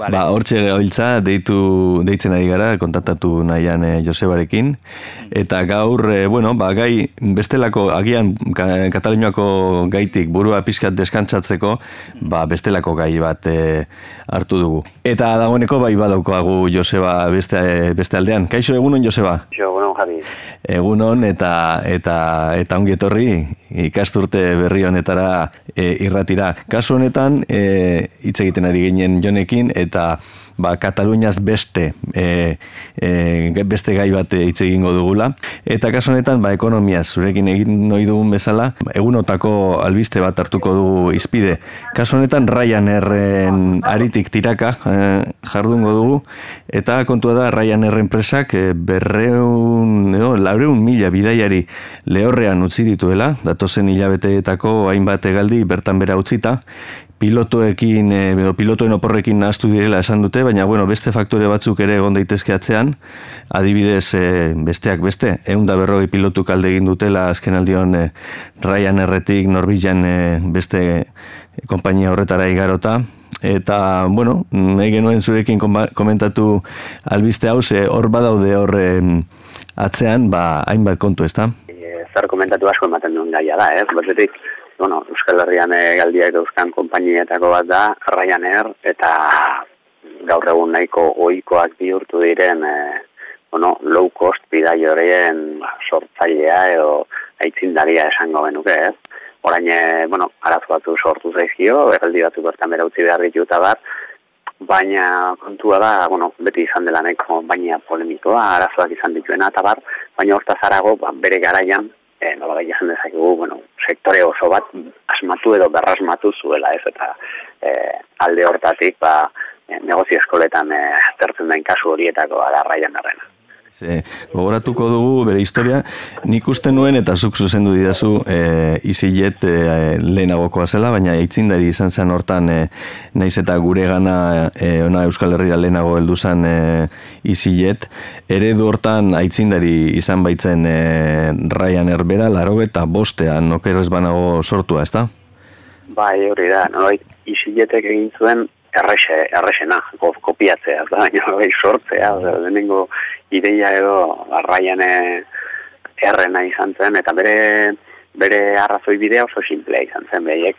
Vale. Ba, hortxe gabiltza, deitu, deitzen ari gara, kontaktatu nahian e, Josebarekin. Eta gaur, e, bueno, ba, gai, bestelako, agian, Katalinoako gaitik burua pizkat deskantzatzeko, ba, bestelako gai bat e, hartu dugu. Eta dagoeneko, bai, badaukoagu Joseba beste, beste aldean. Kaixo, egunon, Joseba? Kaixo, egunon, Javi. Egunon, eta, eta, eta ongi etorri, ikasturte berri honetara e, irratira. Kasu honetan, e, hitz egiten ari ginen jonekin, eta ba, Kataluniaz beste e, e, beste gai bat hitz egingo dugula. Eta kasu honetan, ba, ekonomia zurekin egin noi dugun bezala, egunotako albiste bat hartuko dugu izpide. Kasu honetan, Ryanairren aritik tiraka e, jardungo dugu, eta kontua da Ryanair enpresak e, berreun, no, laureun mila bidaiari lehorrean utzi dituela, datozen hilabeteetako hainbat egaldi bertan bera utzita, pilotoekin edo pilotoen oporrekin nahaztu direla esan dute, baina bueno, beste faktore batzuk ere egon daitezke atzean, adibidez e, besteak beste, egun da berroi pilotu kalde egin dutela azken aldion e, Ryan Erretik, Norbijan e, beste kompainia horretara igarota, eta bueno, nahi genuen zurekin komentatu albiste hau, ze hor badaude hor atzean, ba, hainbat kontu ez da? Zer komentatu asko ematen duen gaia da, ez? Batetik, bueno, Euskal Herrian egaldiak euskan konpainietako bat da, Ryanair, eta gaur egun nahiko ohikoak bihurtu diren, e, bueno, low cost bidai horien sortzailea edo aitzindaria esango benuke, ez? Orain, e, bueno, arazo batzu sortu zaizkio, erraldi batzu bertan bera utzi behar ditu bat, baina kontua da, bueno, beti izan dela nahiko baina polemikoa, arazoak izan dituena eta bar, baina hortaz arago, ba, bere garaian, e, nola gai esan dezakegu, bueno, sektore oso bat asmatu edo berrasmatu zuela, ez, eta e, alde hortatik, ba, e, negozio eskoletan e, aztertzen den kasu horietako da raian arrena. Ze, gogoratuko dugu bere historia, nik uste nuen eta zuk zuzendu didazu e, izilet e, lehenagokoa zela, baina eitzindari izan zen hortan e, naiz eta gure gana e, ona Euskal Herria lehenago heldu zen e, izilet, ere du hortan aitzindari izan baitzen e, Ryan Erbera, laro eta bostean, nokerrez banago sortua, ezta? Bai, hori da, no, iziletek egin zuen errexe, errexena, kopiatzea, da, baina bai sortzea, lehenengo ideia edo arraian errena izan zen, eta bere bere arrazoi bidea oso simplea izan zen, behiek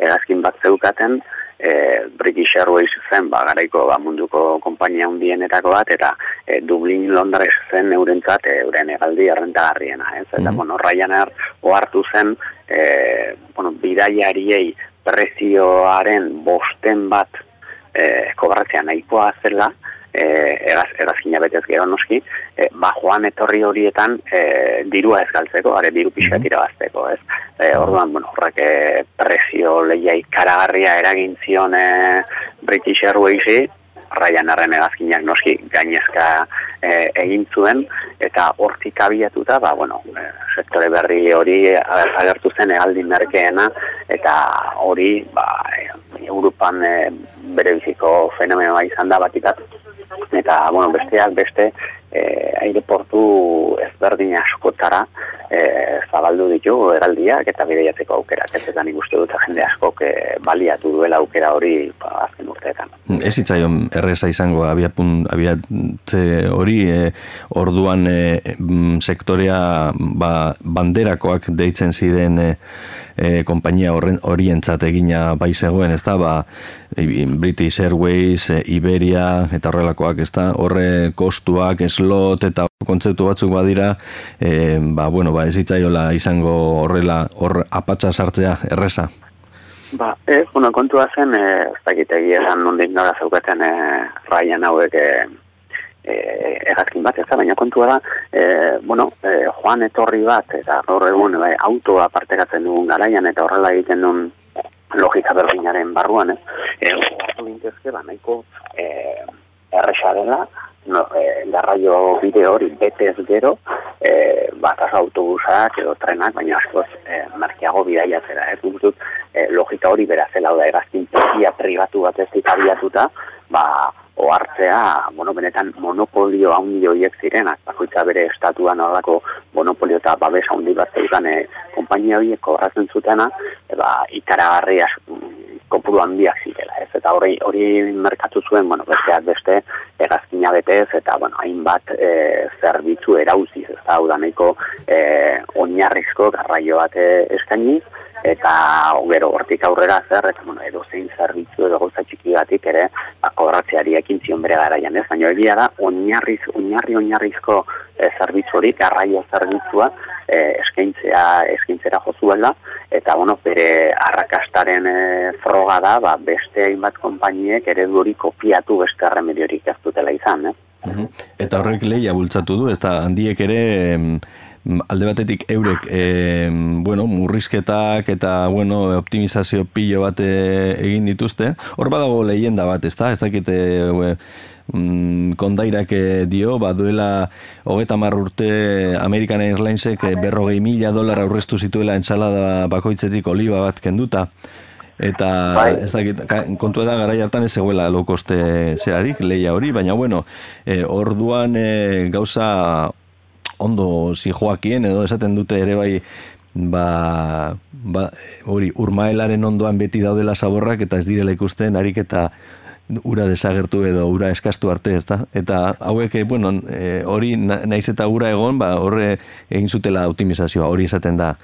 egazkin bat zeukaten, e, British Airways zen, ba, garaiko ba, munduko kompainia hundienetako bat, eta e, Dublin Londres zen eurentzat e, euren egaldi errentagarriena. Ez? Eta, mm -hmm. bueno, Ryanair ohartu zen, e, bueno, bidaiariei prezioaren bosten bat e, kobratzea nahikoa zela, e, eraz, erazkina betez gero noski, e, ba joan etorri horietan e, dirua ez galtzeko, are diru pixka tira bazteko, ez? E, orduan, bueno, horrek e, prezio leia ikaragarria eragin zion e, British Airwaysi, Ryan arren egazkinak noski gainezka e, egin zuen, eta hortik abiatuta, ba, bueno, e, sektore berri hori agertu zen egaldin merkeena, eta hori, ba, e, Europan e, bere biziko fenomenoa izan da batikat, eta, bueno, besteak beste, e, aireportu ezberdin askotara, e, zabaldu ditu eraldiak eta bideiatzeko aukerak. Ez eta nik uste dut jende askok e, baliatu duela aukera hori ba, azken urteetan. Ez itzaion erreza izango abiapun, abiatze hori e, orduan e, mm, sektorea ba, banderakoak deitzen ziren e, e, kompainia horientzat egina bai zegoen, ez da, ba, British Airways, e, Iberia, eta horrelakoak, ez da, horre kostuak, slot, eta kontzeptu batzuk badira, e, ba, bueno, ba, ez itzaiola izango horrela, hor apatsa sartzea, erresa? Ba, ez, bueno, kontua zen, e, ez dakitegi esan nondik nora zeukaten e, raian hauek e, e, egazkin bat, ez da, baina kontua da, e, bueno, e, joan etorri bat, eta gaur egun, bai, autoa partekatzen dugun garaian, eta horrela egiten duen logika berdinaren barruan, ez? E, Hortu ba, nahiko e, erresa dela, no, e, garraio bide hori betez gero, e, bat autobusak edo trenak, baina askoz e, markiago bidaiatzera, ez dut, e, logika hori bera zela da erazkin pribatu bat ez abiatuta, ba, ohartzea, bueno, benetan monopolio handi horiek zirenak, bakoitza bere estatuan horrako monopolio eta babes handi bat zeukan e, kompainia horiek kobratzen zutena, eba, ikaragarri kopuru handiak zirela, ez? Eta hori hori merkatu zuen, bueno, besteak beste betez eta bueno, hainbat e, zerbitzu erauziz, ez da, hau da nahiko e, oinarrizko garraio bat eskainiz, eta gero hortik aurrera zer, eta bueno, edo zein zerbitzu edo gauza txikigatik ere, ba, kobratzeari ekin zion bere garaian, ez? Baina egia da, oinarriz, oinarri oinarrizko e, zerbitzu hori, garraio zerbitzua, e, eskaintzea, eskaintzera jozuela, eta bueno, bere arrakastaren e, froga da, ba, beste hainbat konpainiek ere hori kopiatu beste remediorik ez dutela izan, eh? Eta horrek lehia bultzatu du, ez da handiek ere alde batetik eurek e, bueno, murrizketak eta bueno, optimizazio pilo bat eh, egin dituzte. Hor badago lehenda bat, ez da? Ez dakite e, mm, kondairak eh, dio, baduela hogeta urte American Airlinesek berrogei mila dolar aurreztu zituela entsalada bakoitzetik oliba bat kenduta. Eta bai. ez dakit, kontua da gara hartan ez eguela lokoste zeharik, leia hori, baina bueno, e, orduan e, gauza ondo si joakien edo esaten dute ere bai ba, ba hori urmaelaren ondoan beti daudela zaborrak eta ez direla ikusten harik eta ura desagertu edo ura eskastu arte, ezta? Eta hauek, eh, bueno, e, hori naiz eta ura egon, ba, horre egin zutela optimizazioa, hori esaten da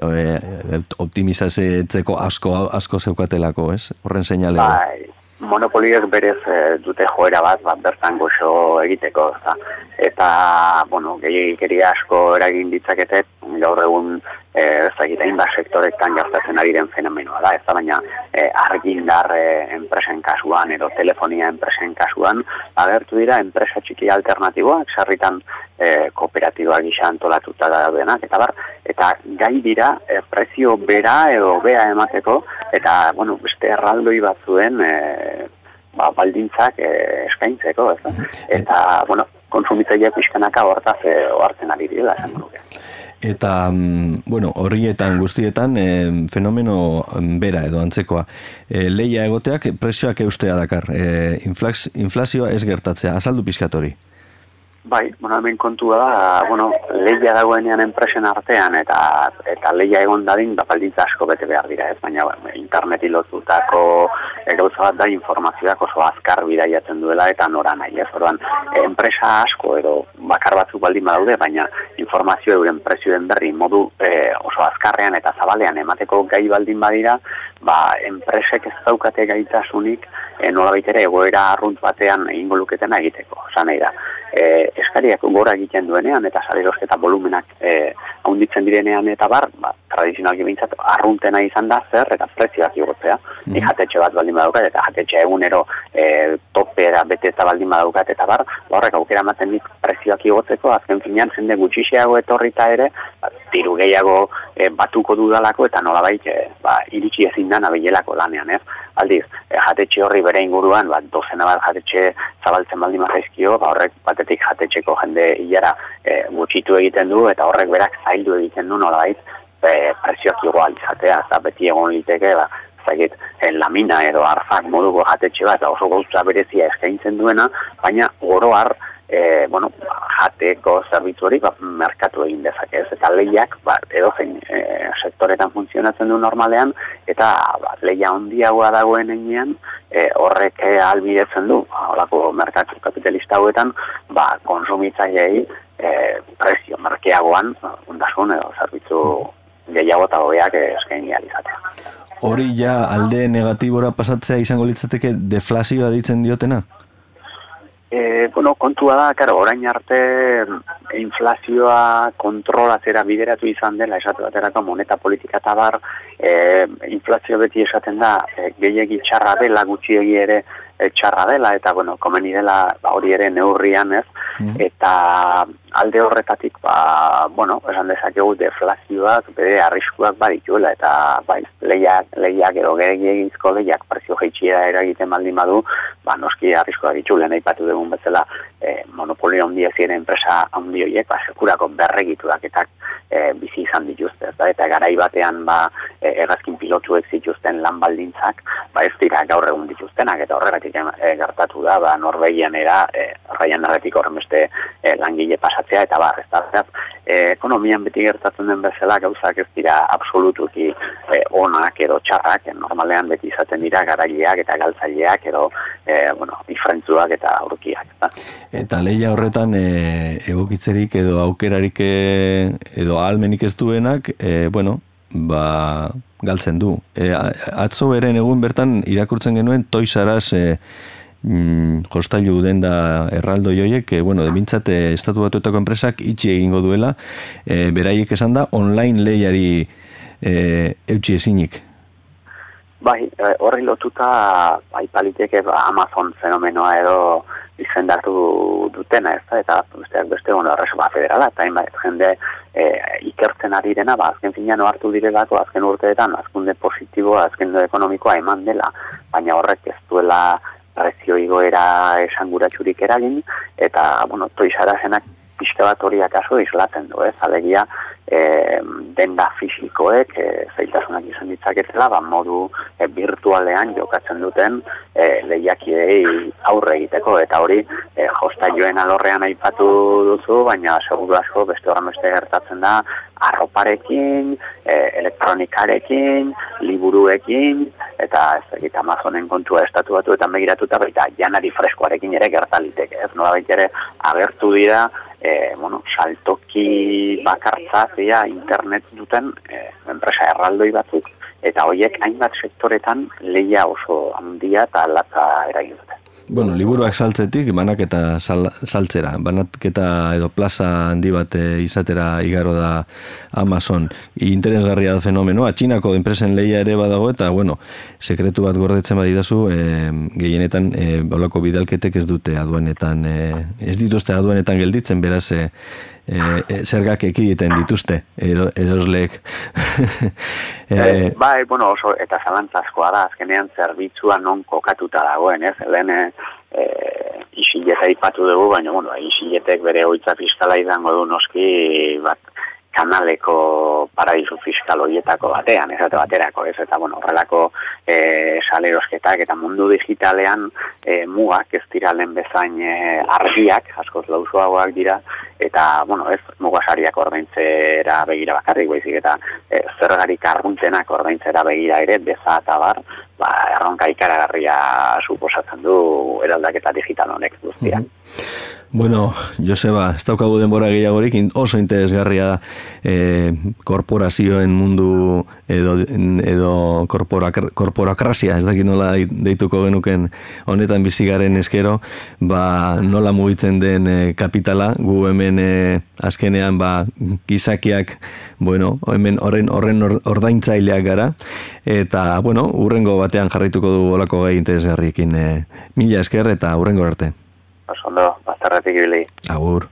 e, optimizazetzeko asko, asko zeukatelako, ez? Horren seinale. Bai, monopoliek berez e, dute joera bat, bat bertan goxo egiteko, eta, eta bueno, gehiagikeri asko eragin ditzakete, gaur egun eh ez da sektoretan gertatzen ari den fenomenoa da, ez da baina e, argindar e, enpresen kasuan edo telefonia enpresen kasuan agertu dira enpresa txiki alternatiboak sarritan e, kooperatiboa gisa antolatuta da denak eta bar eta gai dira e, prezio bera edo bea emateko eta bueno beste erraldoi batzuen e, ba, baldintzak e, eskaintzeko ez da? eta bueno konsumitzaileak pixkanaka hortaz e, ohartzen ari dira esan dugu Eta, mm, bueno, horrietan guztietan e, fenomeno mm, bera edo antzekoa. E, leia egoteak presioak eustea dakar. E, inflazioa ez gertatzea. Azaldu pizkatori. Bai, bueno, hemen kontua da, bueno, lehia dagoenean enpresen artean eta eta lehia egon dadin, da baldintza asko bete behar dira, ez? Baina bueno, interneti lotutako gauza bat da informazioak oso azkar bidaiatzen duela eta nora nahi, ez? Orduan, enpresa asko edo bakar batzuk baldin badaude, baina informazio euren prezioen berri modu e, oso azkarrean eta zabalean emateko gai baldin badira, ba, enpresek ez daukate gaitasunik e, nola baitere egoera arrunt batean egingo luketena egiteko, nahi da e, eskariak gora egiten duenean eta salerosketa volumenak e, haunditzen direnean eta bar, ba, tradizionalki bintzat, arruntena izan da zer eta prezioak igotzea. Mm. jatetxe bat baldin badaukat eta jatetxe egunero e, topera bete eta baldin badaukat eta bar, ba, horrek aukera ematen dit prezioak igotzeko, azken finean jende gutxixiago etorrita ere, ba, diru gehiago e, batuko dudalako eta nolabait e, ba, iritsi ezin da nabilelako lanean, ez? Aldiz, e, jatetxe horri bere inguruan, ba, dozena bat jatetxe zabaltzen baldin mazaizkio, ba, horrek batetik jatetxeko jende hilara e, gutxitu egiten du, eta horrek berak zaildu egiten du nolabait, e, presioak igual izatea, eta beti egon liteke, ba, zagit, e, lamina edo arzak moduko jatetxe bat, oso gauza berezia eskaintzen duena, baina oro har, e, bueno, jateko zerbitzu hori ba, merkatu egin dezake ez, eta lehiak ba, edo zein e, sektoretan funtzionatzen du normalean, eta ba, lehia handiagoa dagoen enean, e, horrek albidetzen du, ba, holako merkatu kapitalista hauetan, ba, konsumitzailei e, prezio merkeagoan, ondasun edo zerbitzu gehiago eta hobeak eskaini alizatea. Hori ja alde negatibora pasatzea izango litzateke deflazioa ditzen diotena? E, bueno, kontua da, karo, orain arte inflazioa kontrolatzera bideratu izan dela, esatu baterako moneta politika eta bar, e, inflazio beti esaten da, e, gehiagi txarra dela, gutxiegi ere e, txarra dela, eta, bueno, komeni dela ba, hori ere neurrian ez, mm. eta alde horretatik, ba, bueno, esan dezakegu deflazioak bere arriskuak badituela, eta bai, lehiak, lehiak edo gehiagizko lehiak prezio jeitxiera eragiten baldin badu, ba, noski arriskuak ditu, lehen aipatu dugun betzela, e, monopolio handia ziren enpresa handi horiek, ba, sekurako berregituak eta e, bizi izan dituzte, eta, eta garai batean, ba, e, egazkin pilotuek zituzten lan baldintzak, ba, ez dira gaur egun dituztenak, eta horregatik horregatik e, gertatu da, ba, Norvegian era, e, raian narretik horren beste e, langile pasatzea, eta bar, ez da, e, ekonomian beti gertatzen den bezala gauzak ez dira absolutuki e, onak edo txarrak, normalean beti izaten dira garaileak eta galtzaileak edo, e, bueno, diferentzuak eta aurkiak. Eta, eta leia horretan e, egokitzerik edo aukerarik edo almenik ez duenak, e, bueno, ba, galtzen du. E, atzo beren egun bertan irakurtzen genuen toizaraz e, mm, jostailu den da erraldo joiek, e, bueno, demintzate estatu batuetako enpresak itxi egingo duela, e, beraiek esan da online lehiari e, eutxi ezinik. Bai, e, horri lotuta bai paliteke ba, Amazon fenomenoa edo izendatu dutena, ez da, eta besteak beste, bueno, erresuba federala, eta hainbat jende e, ikertzen ari dena, ba, azken finean hartu direlako, azken urteetan, azkunde positiboa, azken ekonomikoa eman dela, baina horrek ez duela prezio igoera esanguratsurik eragin, eta, bueno, toizara zenak pixka bat hori akaso islaten du, ez, alegia, e, denda fisikoek e, zaitasunak izan ditzaketela, ba, modu e, virtualean jokatzen duten e, lehiakidei aurre egiteko, eta hori e, josta joen alorrean aipatu duzu, baina seguru asko beste horren beste gertatzen da, arroparekin, e, elektronikarekin, liburuekin, eta ez egit Amazonen kontua estatu batu eta begiratuta baita janari freskoarekin ere gertaliteke, ez nola ere agertu dira, e, bueno, saltoki bakartza ja internet duten e, enpresa erraldoi batzuk eta hoiek hainbat sektoretan leia oso handia eta latza eragin dute. Bueno, liburuak saltzetik, banaketa sal, saltzera, banaketa edo plaza handi bat eh, izatera igaro da Amazon. Interesgarria da fenomenoa, txinako enpresen leia ere badago, eta, bueno, sekretu bat gordetzen badidazu, e, gehienetan, e, bolako bidalketek ez dute aduanetan, e, ez dituzte aduanetan gelditzen, beraz, e, e, zergak ekiditen dituzte, erosleek. e, bai, bueno, oso, eta zalantzazkoa da, azkenean zerbitzua non kokatuta dagoen, ez? Lehen, e, isileta ipatu dugu, baina, bueno, isiletek bere oitza fiskala izango du noski, bat, kanaleko paradisu fiskal horietako batean, ez baterako, ez eta bueno, horrelako e, salerosketak eta mundu digitalean e, mugak ez dira lehen bezain e, argiak, askoz lauzuagoak dira, eta, bueno, ez mugasariak ordaintzera begira bakarrik, baizik eta e, zergarik arruntenak ordaintzera begira ere, beza eta bar, ba, erronka ikaragarria suposatzen du eraldaketa digital honek guztian. Mm Bueno, Joseba, ez daukagu denbora gehiagorik, oso interesgarria da e, korporazioen mundu edo, edo korporakrasia, ez dakit nola deituko genuken honetan bizigaren eskero, ba, nola mugitzen den e, kapitala, gu hemen e, azkenean ba, gizakiak, bueno, hemen horren, horren ordaintzaileak gara, eta, bueno, urrengo batean jarraituko du olako gai interesgarriekin. E, mila esker eta urrengo arte. Osondo, bazterretik ibili. Agur.